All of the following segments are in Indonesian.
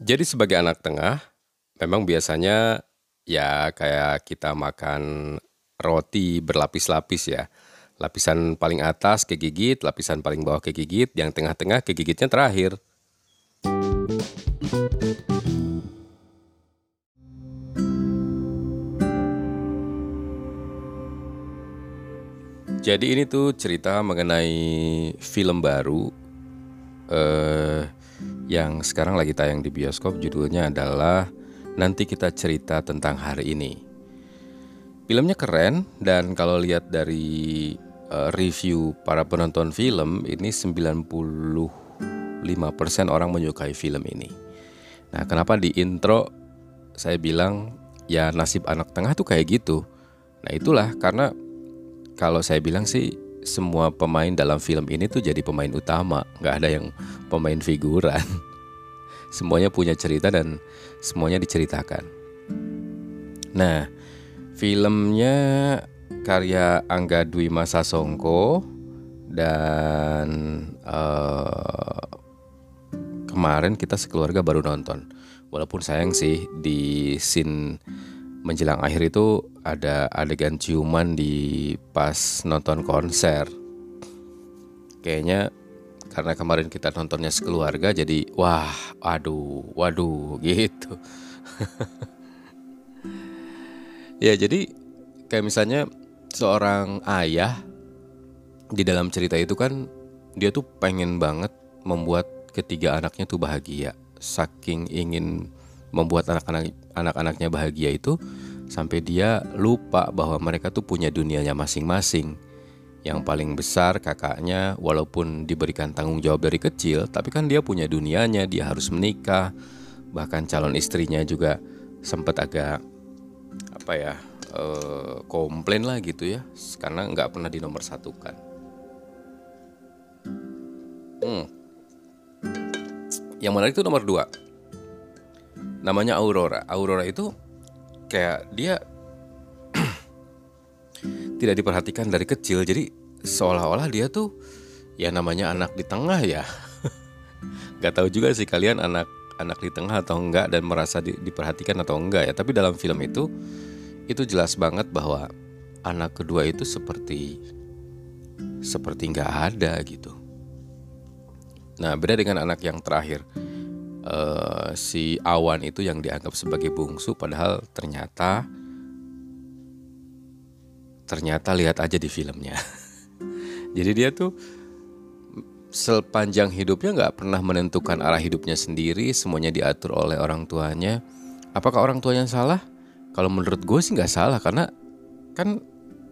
Jadi sebagai anak tengah, memang biasanya ya kayak kita makan roti berlapis-lapis ya. Lapisan paling atas kegigit, lapisan paling bawah kegigit, yang tengah-tengah kegigitnya terakhir. Jadi ini tuh cerita mengenai film baru eh yang sekarang lagi tayang di bioskop judulnya adalah Nanti Kita Cerita Tentang Hari Ini. Filmnya keren dan kalau lihat dari uh, review para penonton film ini 95% orang menyukai film ini. Nah, kenapa di intro saya bilang ya nasib anak tengah tuh kayak gitu. Nah, itulah karena kalau saya bilang sih semua pemain dalam film ini tuh jadi pemain utama, nggak ada yang pemain figuran. Semuanya punya cerita dan semuanya diceritakan. Nah, filmnya karya Angga Dwi Masa Songko dan uh, kemarin kita sekeluarga baru nonton. Walaupun sayang sih di scene menjelang akhir itu ada adegan ciuman di pas nonton konser. Kayaknya karena kemarin kita nontonnya sekeluarga jadi wah aduh waduh gitu. ya jadi kayak misalnya seorang ayah di dalam cerita itu kan dia tuh pengen banget membuat ketiga anaknya tuh bahagia. Saking ingin membuat anak-anak anak-anaknya bahagia itu sampai dia lupa bahwa mereka tuh punya dunianya masing-masing. Yang paling besar kakaknya walaupun diberikan tanggung jawab dari kecil, tapi kan dia punya dunianya, dia harus menikah. Bahkan calon istrinya juga sempat agak apa ya eh, komplain lah gitu ya, karena nggak pernah dinomorsatukan. Hmm. Yang menarik itu nomor dua namanya Aurora. Aurora itu kayak dia tidak diperhatikan dari kecil. Jadi seolah-olah dia tuh ya namanya anak di tengah ya. Gak tahu juga sih kalian anak anak di tengah atau enggak dan merasa di, diperhatikan atau enggak ya. Tapi dalam film itu itu jelas banget bahwa anak kedua itu seperti seperti nggak ada gitu. Nah beda dengan anak yang terakhir uh, si Awan itu yang dianggap sebagai bungsu padahal ternyata ternyata lihat aja di filmnya. Jadi dia tuh sepanjang hidupnya nggak pernah menentukan arah hidupnya sendiri, semuanya diatur oleh orang tuanya. Apakah orang tuanya salah? Kalau menurut gue sih nggak salah karena kan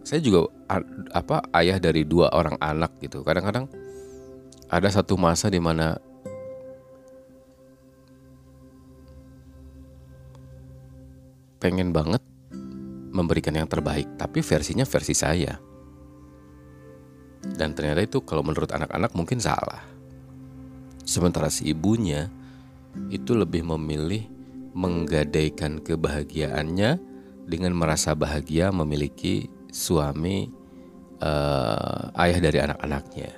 saya juga apa ayah dari dua orang anak gitu. Kadang-kadang ada satu masa di mana pengen banget memberikan yang terbaik, tapi versinya versi saya. Dan ternyata itu kalau menurut anak-anak mungkin salah. Sementara si ibunya itu lebih memilih menggadaikan kebahagiaannya dengan merasa bahagia memiliki suami uh, ayah dari anak-anaknya.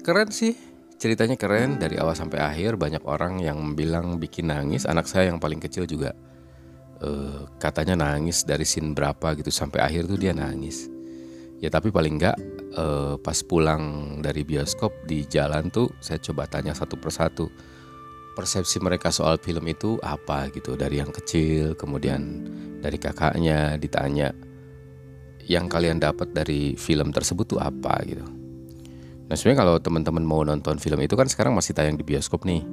Keren sih, ceritanya keren dari awal sampai akhir. Banyak orang yang bilang bikin nangis. Anak saya yang paling kecil juga uh, katanya nangis dari scene berapa gitu sampai akhir tuh dia nangis. Ya tapi paling enggak uh, pas pulang dari bioskop di jalan tuh saya coba tanya satu persatu persepsi mereka soal film itu apa gitu dari yang kecil kemudian dari kakaknya ditanya yang kalian dapat dari film tersebut tuh apa? gitu. Nah sebenarnya kalau teman-teman mau nonton film itu kan sekarang masih tayang di bioskop nih.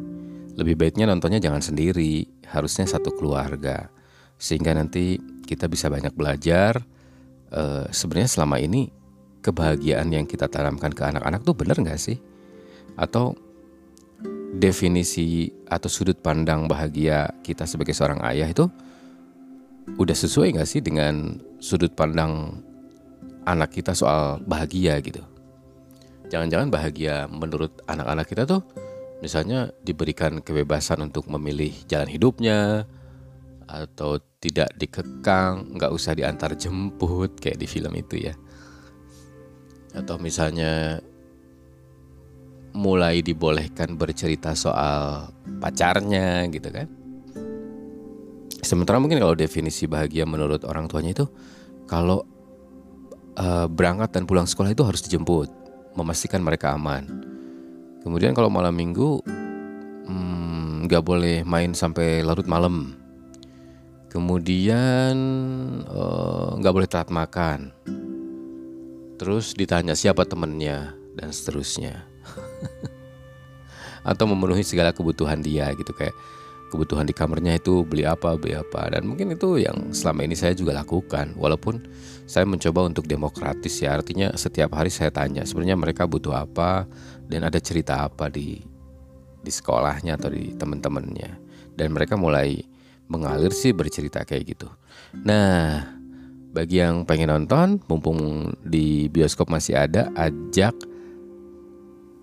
Lebih baiknya nontonnya jangan sendiri harusnya satu keluarga sehingga nanti kita bisa banyak belajar uh, sebenarnya selama ini kebahagiaan yang kita tanamkan ke anak-anak tuh bener nggak sih? Atau definisi atau sudut pandang bahagia kita sebagai seorang ayah itu udah sesuai nggak sih dengan sudut pandang anak kita soal bahagia gitu? Jangan-jangan bahagia menurut anak-anak kita tuh misalnya diberikan kebebasan untuk memilih jalan hidupnya atau tidak dikekang, nggak usah diantar jemput kayak di film itu ya. Atau misalnya mulai dibolehkan bercerita soal pacarnya gitu kan. Sementara mungkin kalau definisi bahagia menurut orang tuanya itu kalau uh, berangkat dan pulang sekolah itu harus dijemput, memastikan mereka aman. Kemudian kalau malam minggu hmm, nggak hmm, boleh main sampai larut malam. Kemudian eh, nggak uh, boleh telat makan. Terus ditanya siapa temennya dan seterusnya. Atau memenuhi segala kebutuhan dia gitu kayak kebutuhan di kamarnya itu beli apa beli apa dan mungkin itu yang selama ini saya juga lakukan walaupun saya mencoba untuk demokratis ya artinya setiap hari saya tanya sebenarnya mereka butuh apa dan ada cerita apa di di sekolahnya atau di teman-temannya dan mereka mulai mengalir sih bercerita kayak gitu. Nah bagi yang pengen nonton mumpung di bioskop masih ada ajak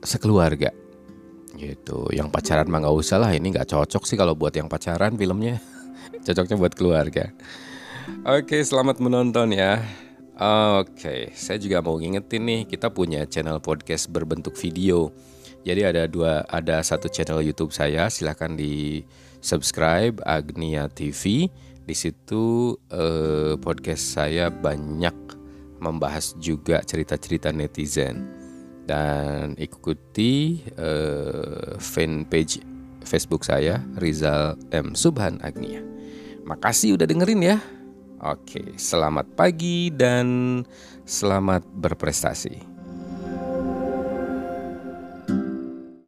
sekeluarga. Gitu. Yang pacaran mah nggak usah lah ini nggak cocok sih kalau buat yang pacaran filmnya. Cocoknya buat keluarga. Oke selamat menonton ya. Oke saya juga mau ngingetin nih kita punya channel podcast berbentuk video jadi ada dua ada satu channel YouTube saya silahkan di subscribe Agnia TV di situ eh, podcast saya banyak membahas juga cerita-cerita netizen dan ikuti uh, fanpage Facebook saya Rizal M Subhan Agnia. Makasih udah dengerin ya. Oke, selamat pagi dan selamat berprestasi.